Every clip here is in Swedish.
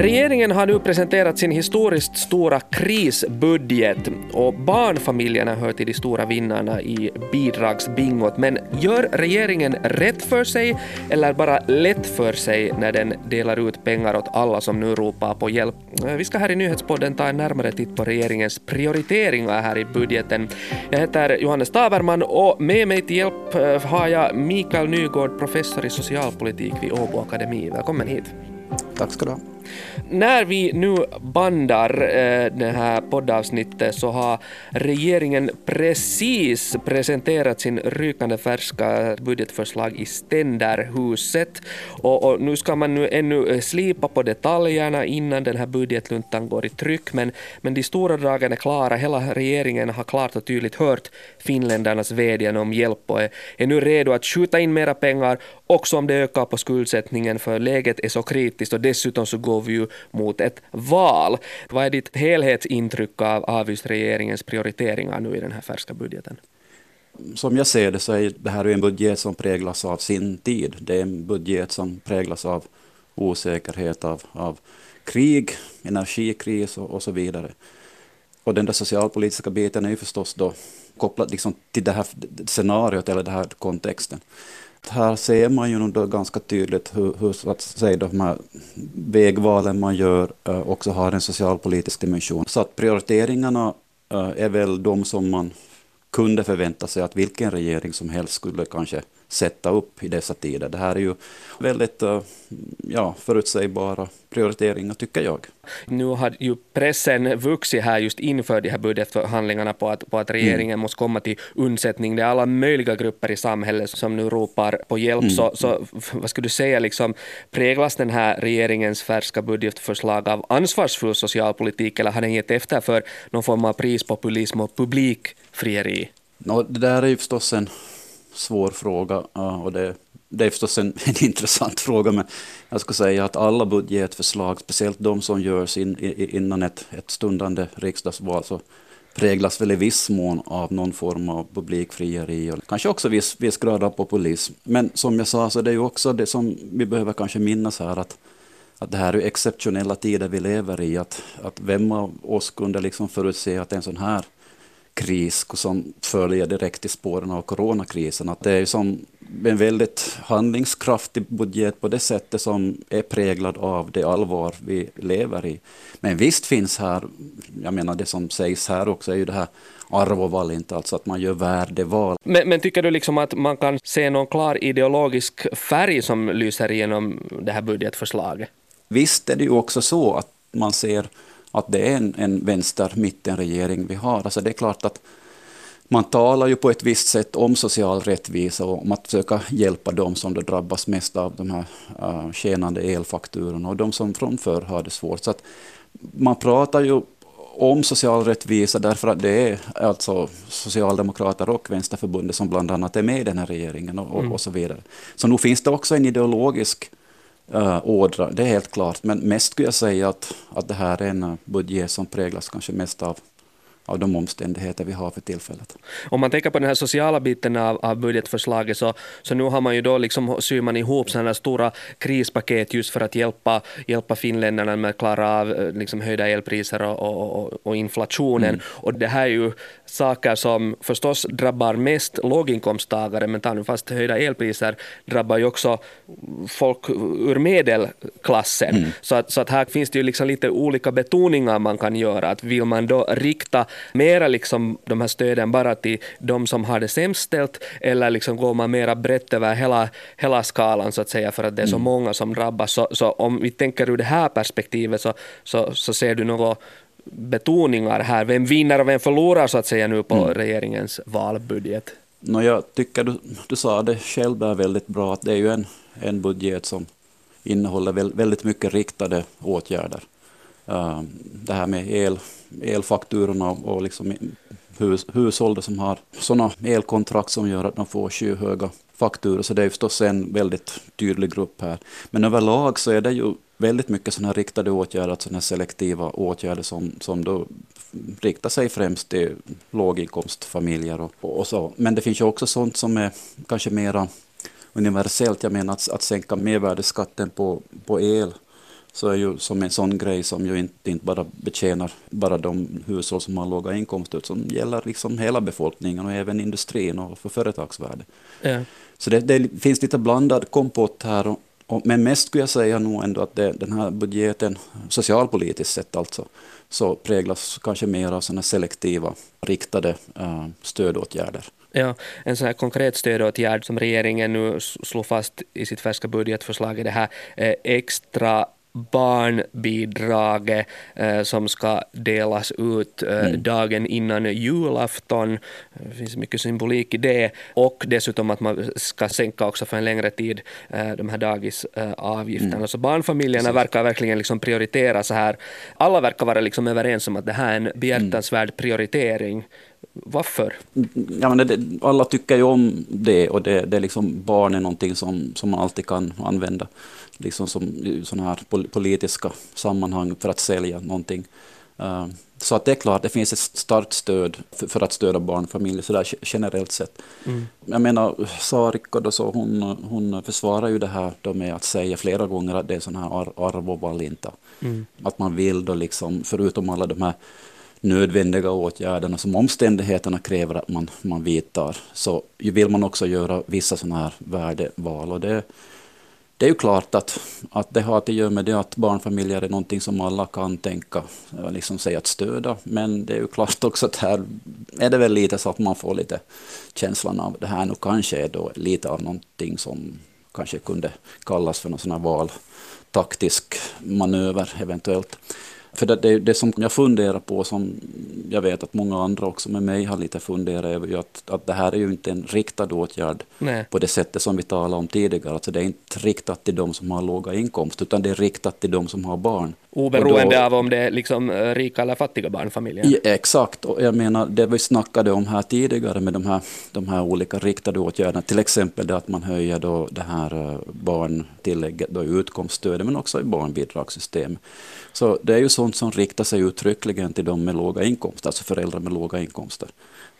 Regeringen har nu presenterat sin historiskt stora krisbudget och barnfamiljerna hör till de stora vinnarna i bidragsbingot. Men gör regeringen rätt för sig eller bara lätt för sig när den delar ut pengar åt alla som nu ropar på hjälp? Vi ska här i Nyhetspodden ta en närmare titt på regeringens prioriteringar här i budgeten. Jag heter Johannes Taberman och med mig till hjälp eh, har jag Mikael Nygård, professor i socialpolitik vid Åbo Akademi. Välkommen hit. Tack ska du ha. När vi nu bandar eh, det här poddavsnittet så har regeringen precis presenterat sin rykande färska budgetförslag i ständerhuset och, och nu ska man nu ännu eh, slipa på detaljerna innan den här budgetluntan går i tryck men, men de stora dragen är klara. Hela regeringen har klart och tydligt hört finländarnas vädjan om hjälp och är, är nu redo att skjuta in mera pengar också om det ökar på skuldsättningen för läget är så kritiskt och dessutom så går vi ju mot ett val. Vad är ditt helhetsintryck av, av just regeringens prioriteringar nu i den här färska budgeten? Som jag ser det så är det här en budget som präglas av sin tid. Det är en budget som präglas av osäkerhet, av, av krig, energikris och, och så vidare. Och den där socialpolitiska biten är ju förstås då kopplad liksom till det här scenariot eller den här kontexten. Här ser man ju då ganska tydligt hur, hur så att säga, de här vägvalen man gör eh, också har en socialpolitisk dimension. Så att prioriteringarna eh, är väl de som man kunde förvänta sig att vilken regering som helst skulle kanske sätta upp i dessa tider. Det här är ju väldigt uh, ja, förutsägbara prioriteringar tycker jag. Nu har ju pressen vuxit här just inför de här budgetförhandlingarna på att, på att regeringen mm. måste komma till undsättning. Det är alla möjliga grupper i samhället som nu ropar på hjälp. Mm. Så, så vad skulle du säga, liksom, präglas den här regeringens färska budgetförslag av ansvarsfull socialpolitik eller har den gett efter för någon form av prispopulism och publikfrieri? No, det där är ju förstås en svår fråga och det, det är förstås en, en intressant fråga men jag skulle säga att alla budgetförslag, speciellt de som görs in, innan ett, ett stundande riksdagsval, så präglas väl i viss mån av någon form av publikfrieri och kanske också viss, viss grad av populism. Men som jag sa, så det är ju också det som vi behöver kanske minnas här att, att det här är exceptionella tider vi lever i. Att, att vem av oss kunde liksom förutse att en sån här kris som följer direkt i spåren av coronakrisen. Att det är som en väldigt handlingskraftig budget på det sättet som är präglad av det allvar vi lever i. Men visst finns här, jag menar det som sägs här också är ju det här arvoval, inte alltså att man gör värdeval. Men, men tycker du liksom att man kan se någon klar ideologisk färg som lyser igenom det här budgetförslaget? Visst är det ju också så att man ser att det är en, en vänster-mitten-regering vi har. Alltså det är klart att man talar ju på ett visst sätt om social rättvisa och om att försöka hjälpa dem som då drabbas mest av de här uh, tjänande elfakturorna och de som från förr har det svårt. Så att man pratar ju om social rättvisa därför att det är alltså Socialdemokrater och Vänsterförbundet som bland annat är med i den här regeringen och, och, mm. och så vidare. Så nu finns det också en ideologisk uh, ordrar, det är helt klart. Men mest skulle jag säga att, att det här är en eh, budget som präglas kanske mest av av de omständigheter vi har för tillfället. Om man tänker på den här sociala biten av, av budgetförslaget så, så nu har man ju då liksom syr man ihop sådana stora krispaket just för att hjälpa, hjälpa finländarna med att klara av eh, liksom höjda elpriser och, och, och inflationen. Mm. Och det här är ju saker som förstås drabbar mest låginkomsttagare, men tar nu fast höjda elpriser drabbar ju också folk ur medelklassen. Mm. Så, att, så att här finns det ju liksom lite olika betoningar man kan göra. Att vill man då rikta mera liksom de här stöden bara till de som har det sämst ställt, eller liksom går man mera brett över hela, hela skalan så att säga, för att det är så mm. många som drabbas. Så, så om vi tänker ur det här perspektivet så, så, så ser du något betoningar här. Vem vinner och vem förlorar så att säga nu på mm. regeringens valbudget? No, jag tycker du, du sa det själv där väldigt bra, att det är ju en, en budget som innehåller väldigt mycket riktade åtgärder. Uh, det här med el, elfakturorna och liksom hus, hushåll som har sådana elkontrakt som gör att de får skyhöga fakturor, så det är förstås en väldigt tydlig grupp här. Men överlag så är det ju väldigt mycket sådana här riktade åtgärder, sådana här selektiva åtgärder som, som då riktar sig främst till låginkomstfamiljer och, och så. Men det finns ju också sånt som är kanske mera universellt. Jag menar att, att sänka mervärdesskatten på, på el så är ju som en sån grej som ju inte, inte bara betjänar bara de hushåll som har låga inkomster, utan gäller liksom hela befolkningen och även industrin och för företagsvärde. Ja. Så det, det finns lite blandad kompott här. Och, och, men mest skulle jag säga nog ändå att det, den här budgeten, socialpolitiskt sett alltså, så präglas kanske mer av sådana selektiva, riktade uh, stödåtgärder. Ja, en sån här konkret stödåtgärd som regeringen nu slår fast i sitt färska budgetförslag är det här eh, extra barnbidraget eh, som ska delas ut eh, mm. dagen innan julafton. Det finns mycket symbolik i det. Och dessutom att man ska sänka också för en längre tid eh, de här dagisavgifterna. Mm. Så barnfamiljerna Precis. verkar verkligen liksom prioritera så här. Alla verkar vara liksom överens om att det här är en behjärtansvärd mm. prioritering. Varför? Ja, men det, alla tycker ju om det och det, det är liksom barn är någonting som, som man alltid kan använda liksom som i sådana här politiska sammanhang för att sälja någonting. Uh, så att det är klart, det finns ett starkt stöd för, för att stödja barnfamiljer så där generellt sett. Mm. Jag menar, Sarikko då så hon, hon försvarar ju det här då med att säga flera gånger att det är sån här ar arvovalinta. Mm. Att man vill då liksom, förutom alla de här nödvändiga åtgärderna som omständigheterna kräver att man, man vidtar, så vill man också göra vissa sådana här värdeval. Och det, det är ju klart att, att det har att göra med det att barnfamiljer är någonting som alla kan tänka eh, liksom sig att stödja. Men det är ju klart också att här är det väl lite så att man får lite känslan av det här nu kanske är då lite av någonting som kanske kunde kallas för någon sån här valtaktisk manöver eventuellt. För det, det, det, som jag funderar på, som jag vet att många andra också med mig har lite funderat över, ju att, att det här är ju inte en riktad åtgärd Nej. på det sättet som vi talade om tidigare. Alltså det är inte riktat till de som har låga inkomster, utan det är riktat till de som har barn. Oberoende då, av om det är liksom eh, rika eller fattiga barnfamiljer? Ja, exakt, och jag menar det vi snackade om här tidigare med de här, de här olika riktade åtgärderna, till exempel det att man höjer då det här eh, barntillägget, då utkomststödet, men också i barnbidragssystem. Så det är ju sånt som riktar sig uttryckligen till de med låga inkomster, alltså föräldrar med låga inkomster.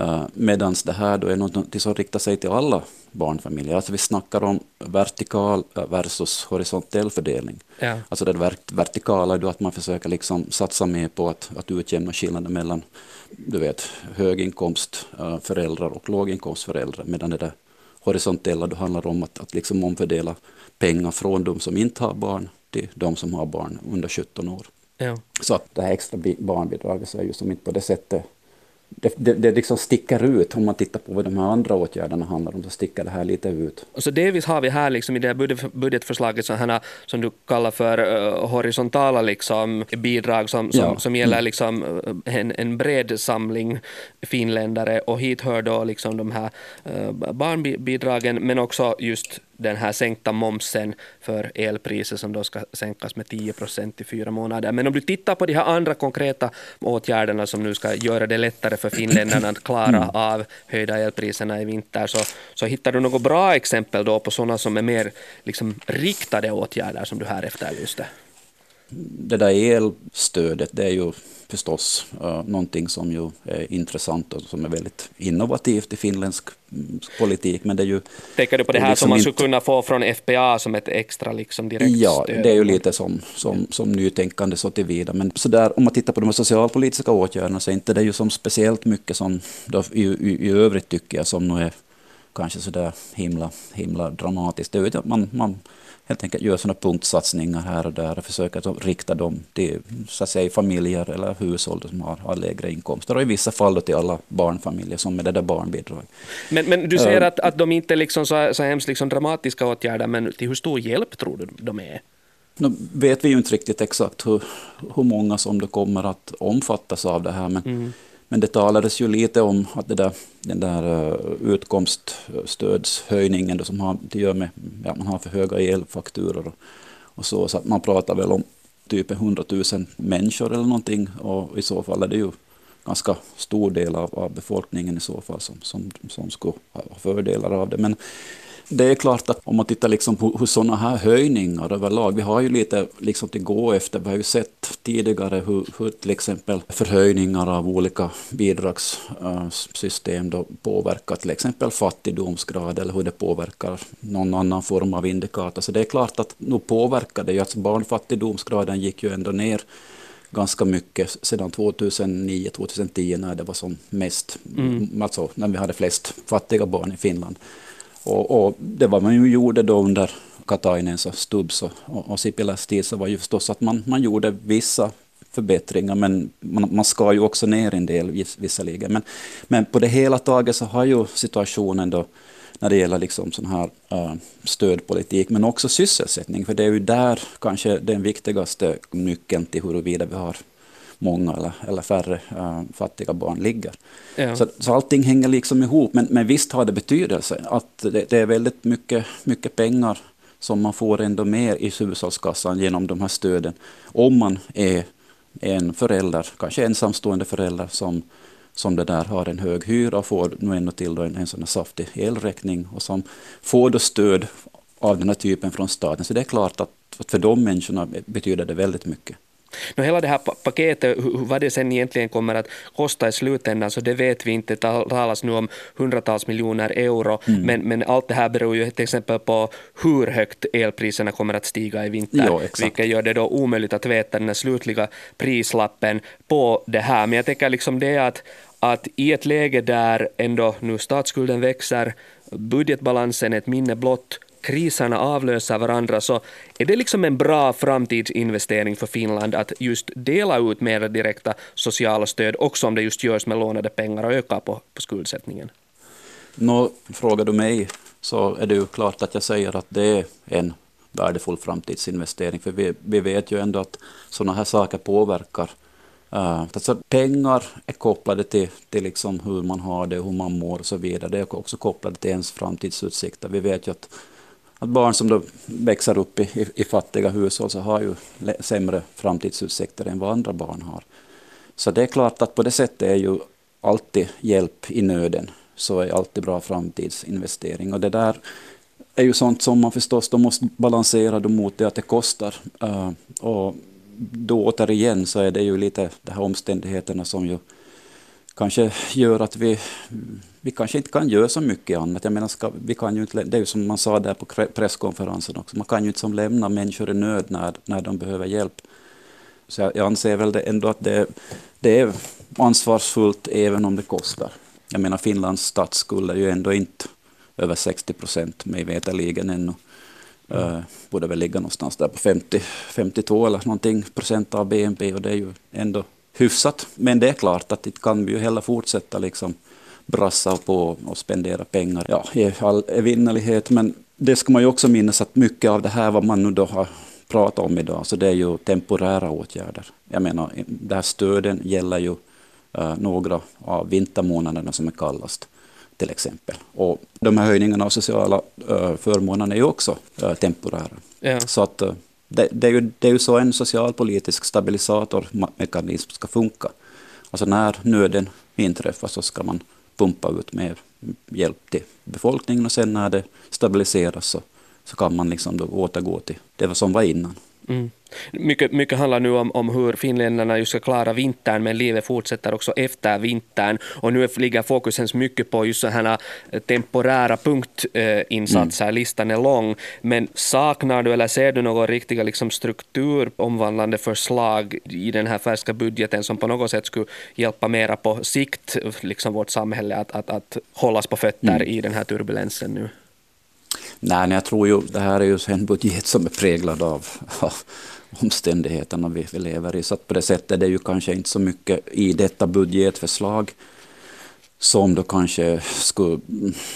Uh, Medan det här då är något som riktar sig till alla barnfamiljer. Alltså vi snackar om vertikal versus horisontell fördelning. Ja. Alltså det vertikala är då att man försöker liksom satsa mer på att, att utjämna skillnaden mellan du vet, höginkomstföräldrar och låginkomstföräldrar. Medan det där horisontella då handlar om att, att liksom omfördela pengar från de som inte har barn till de som har barn under 17 år. Ja. Så att det här extra barnbidraget så är ju som inte på det sättet det, det, det liksom sticker ut, om man tittar på vad de här andra åtgärderna handlar om, så sticker det här lite ut. Och så delvis har vi här liksom i det här budgetförslaget sådana som du kallar för uh, horisontala liksom, bidrag som, som, ja. som gäller liksom, uh, en, en bred samling finländare och hit hör då liksom de här uh, barnbidragen men också just den här sänkta momsen för elpriser som då ska sänkas med 10 procent i fyra månader. Men om du tittar på de här andra konkreta åtgärderna som nu ska göra det lättare för finländarna att klara mm. av höjda elpriserna i vinter så, så hittar du något bra exempel då på sådana som är mer liksom, riktade åtgärder som du här efterlyste? Det där elstödet, det är ju förstås uh, någonting som ju är intressant och som är väldigt innovativt i finländsk mm, politik. Men det är ju... Tänker du på det här liksom som man skulle kunna få från FPA som ett extra liksom direkt Ja, stöd? det är ju lite som, som, som nytänkande så tillvida. Men så där, om man tittar på de socialpolitiska åtgärderna så är inte det ju som speciellt mycket som då, i, i, i övrigt tycker jag som nu är kanske så där himla, himla dramatiskt. Det är att man, man helt enkelt gör sådana punktsatsningar här och där och försöker att rikta dem till så att säga, familjer eller hushåll som har, har lägre inkomster och i vissa fall till alla barnfamiljer som med det där barnbidraget. Men, men du säger uh, att, att de inte liksom så, så hemskt liksom dramatiska åtgärder, men till hur stor hjälp tror du de är? Nu vet vi ju inte riktigt exakt hur, hur många som det kommer att omfattas av det här, men mm. Men det talades ju lite om att det där, den där eh, utkomststödshöjningen då, som har att göra med ja, man har för höga elfakturor och, och så, så att man pratar väl om typ 100 000 människor eller någonting och i så fall är det ju ganska stor del av, av befolkningen i så fall som, som, som skulle ha fördelar av det. Men det är klart att om man tittar liksom på hur sådana här höjningar överlag, vi har ju lite liksom till gå efter, vi har ju sett tidigare hur, hur till exempel förhöjningar av olika bidragssystem då påverkar till exempel fattigdomsgrad eller hur det påverkar någon annan form av indikator. Så det är klart att nu påverkar det ju, alltså barnfattigdomsgraden gick ju ändå ner ganska mycket sedan 2009-2010 när det var som mest, mm. alltså när vi hade flest fattiga barn i Finland. Och, och det var man ju gjorde då under Katainens och Stubbs och, och, och Sipiläs tid så var ju förstås att man, man gjorde vissa förbättringar men man, man ska ju också ner en del visserligen. Men, men på det hela taget så har ju situationen då när det gäller liksom sån här uh, stödpolitik, men också sysselsättning, för det är ju där kanske den viktigaste nyckeln till huruvida vi har många eller, eller färre uh, fattiga barn ligger. Ja. Så, så allting hänger liksom ihop, men, men visst har det betydelse att det, det är väldigt mycket, mycket pengar som man får ändå mer i hushållskassan genom de här stöden, om man är en förälder, kanske ensamstående förälder som som det där har en hög hyra och får nu ännu till en, en sån saftig elräkning och som får då stöd av den här typen från staten. Så det är klart att, att för de människorna betyder det väldigt mycket. No, hela det här paketet, vad det sen egentligen kommer att kosta i slutändan, så det vet vi inte. Det talas nu om hundratals miljoner euro, mm. men, men allt det här beror ju till exempel på hur högt elpriserna kommer att stiga i vinter, jo, vilket gör det då omöjligt att veta den slutliga prislappen på det här. Men jag tänker liksom det att, att i ett läge där ändå nu statsskulden växer, budgetbalansen är ett minne blott, kriserna avlöser varandra så är det liksom en bra framtidsinvestering för Finland att just dela ut mer direkta sociala stöd också om det just görs med lånade pengar och ökar på, på skuldsättningen? Nå, frågar du mig så är det ju klart att jag säger att det är en värdefull framtidsinvestering för vi, vi vet ju ändå att sådana här saker påverkar Uh, alltså pengar är kopplade till, till liksom hur man har det, hur man mår och så vidare. Det är också kopplade till ens framtidsutsikter. Vi vet ju att att barn som då växer upp i, i, i fattiga hushåll så har ju sämre framtidsutsikter än vad andra barn har. Så det är klart att på det sättet är ju alltid hjälp i nöden så är alltid bra framtidsinvestering. Och det där är ju sånt som man förstås då måste balansera mot det att det kostar. Uh, och då återigen så är det ju lite de här omständigheterna som ju kanske gör att vi, vi kanske inte kan göra så mycket annat. Jag menar, ska, vi kan ju inte, det är ju som man sa där på presskonferensen också, man kan ju inte som lämna människor i nöd när, när de behöver hjälp. Så jag, jag anser väl det ändå att det, det är ansvarsfullt även om det kostar. Jag menar Finlands statsskuld är ju ändå inte över 60 procent mig veterligen ännu. Mm. Uh, borde väl ligga någonstans där på 50, 52 eller någonting procent av BNP och det är ju ändå hyfsat. Men det är klart att det kan vi ju heller fortsätta liksom brassa på och spendera pengar ja, i all evinnerlighet. Men det ska man ju också minnas att mycket av det här vad man nu då har pratat om idag, så det är ju temporära åtgärder. Jag menar, det här stöden gäller ju uh, några av vintermånaderna som är kallast till exempel. Och de här höjningarna av sociala uh, förmånerna är ju också uh, temporära. Ja. Så att det, det, är ju, det är ju så en socialpolitisk stabilisatormekanism ska funka. Alltså när nöden inträffar så ska man pumpa ut mer hjälp till befolkningen och sen när det stabiliseras så, så kan man liksom då återgå till det som var innan. Mm. Mycket, mycket handlar nu om, om hur finländarna just ska klara vintern, men livet fortsätter också efter vintern. Och nu ligger fokusen mycket på just sådana eh, temporära punktinsatser. Mm. Listan är lång. Men saknar du eller ser du några riktiga liksom, strukturomvandlande förslag i den här färska budgeten som på något sätt skulle hjälpa mera på sikt liksom vårt samhälle att, att, att hållas på fötter mm. i den här turbulensen nu? Nej, jag tror ju det här är ju en budget som är präglad av, av omständigheterna vi, lever i. Så på det sättet är det ju kanske inte så mycket i detta budgetförslag som då kanske skulle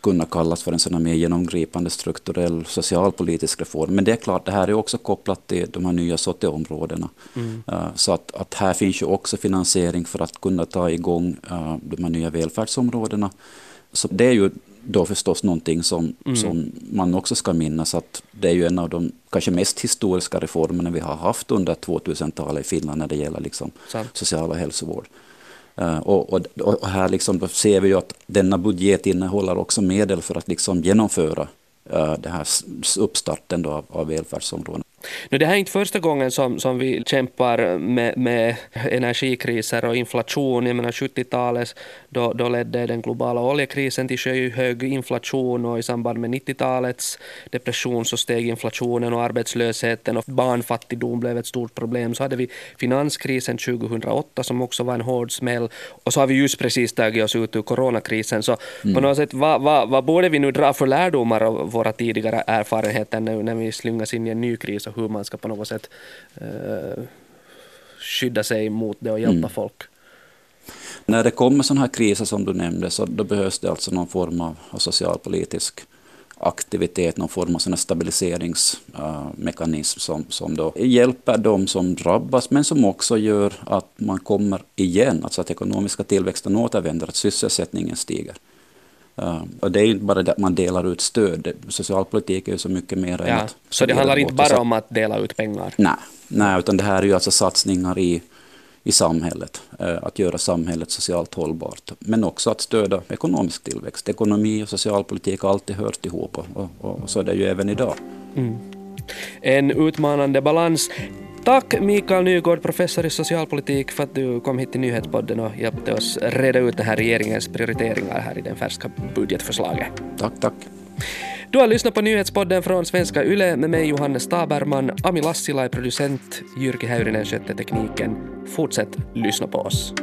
kunna kallas för en sån mer genomgripande strukturell socialpolitisk reform. Men det är klart, det här är också kopplat till de här nya SOTE-områdena. Mm. Så att, att här finns ju också finansiering för att kunna ta igång de här nya välfärdsområdena. Så det är ju då förstås någonting som, mm. som man också ska minnas att det är ju en av de kanske mest historiska reformerna vi har haft under 2000-talet i Finland när det gäller liksom social och hälsovård. Uh, och, och, och, här liksom ser vi ju att denna budget innehåller också medel för att liksom genomföra uh, den här uppstarten då av, av välfärdsområden. Nu, det här är inte första gången som, som vi kämpar med, med energikriser och inflation. Jag menar 70-talet, då, då ledde den globala oljekrisen till skyhög inflation och i samband med 90-talets depression så steg inflationen och arbetslösheten och barnfattigdom blev ett stort problem. Så hade vi finanskrisen 2008 som också var en hård smäll och så har vi just precis tagit oss ut ur coronakrisen. Så mm. på något sätt, vad, vad, vad borde vi nu dra för lärdomar av våra tidigare erfarenheter nu när vi slungas in i en ny kris hur man ska på något sätt uh, skydda sig mot det och hjälpa mm. folk. När det kommer sådana här kriser som du nämnde så då behövs det alltså någon form av socialpolitisk aktivitet, någon form av stabiliseringsmekanism uh, som, som då hjälper de som drabbas men som också gör att man kommer igen, alltså att ekonomiska tillväxten återvänder, att sysselsättningen stiger. Uh, och det är inte bara det att man delar ut stöd, socialpolitik är ju så mycket mer ja, än att... Så det handlar inte bara om att dela ut pengar? Nej, nej utan det här är ju alltså satsningar i, i samhället, uh, att göra samhället socialt hållbart, men också att stödja ekonomisk tillväxt. Ekonomi och socialpolitik har alltid hört ihop och, och, och så är det ju även idag. Mm. En utmanande balans. Tack Mikael Nygård, professor i socialpolitik, för att du kom hit till Nyhetspodden och hjälpte oss reda ut den här regeringens prioriteringar här i det färska budgetförslaget. Tack, tack. Du har lyssnat på Nyhetspodden från Svenska Yle med mig Johannes Taberman. Ami Lassila är producent, Jyrki Häyrinen skötte tekniken. Fortsätt lyssna på oss.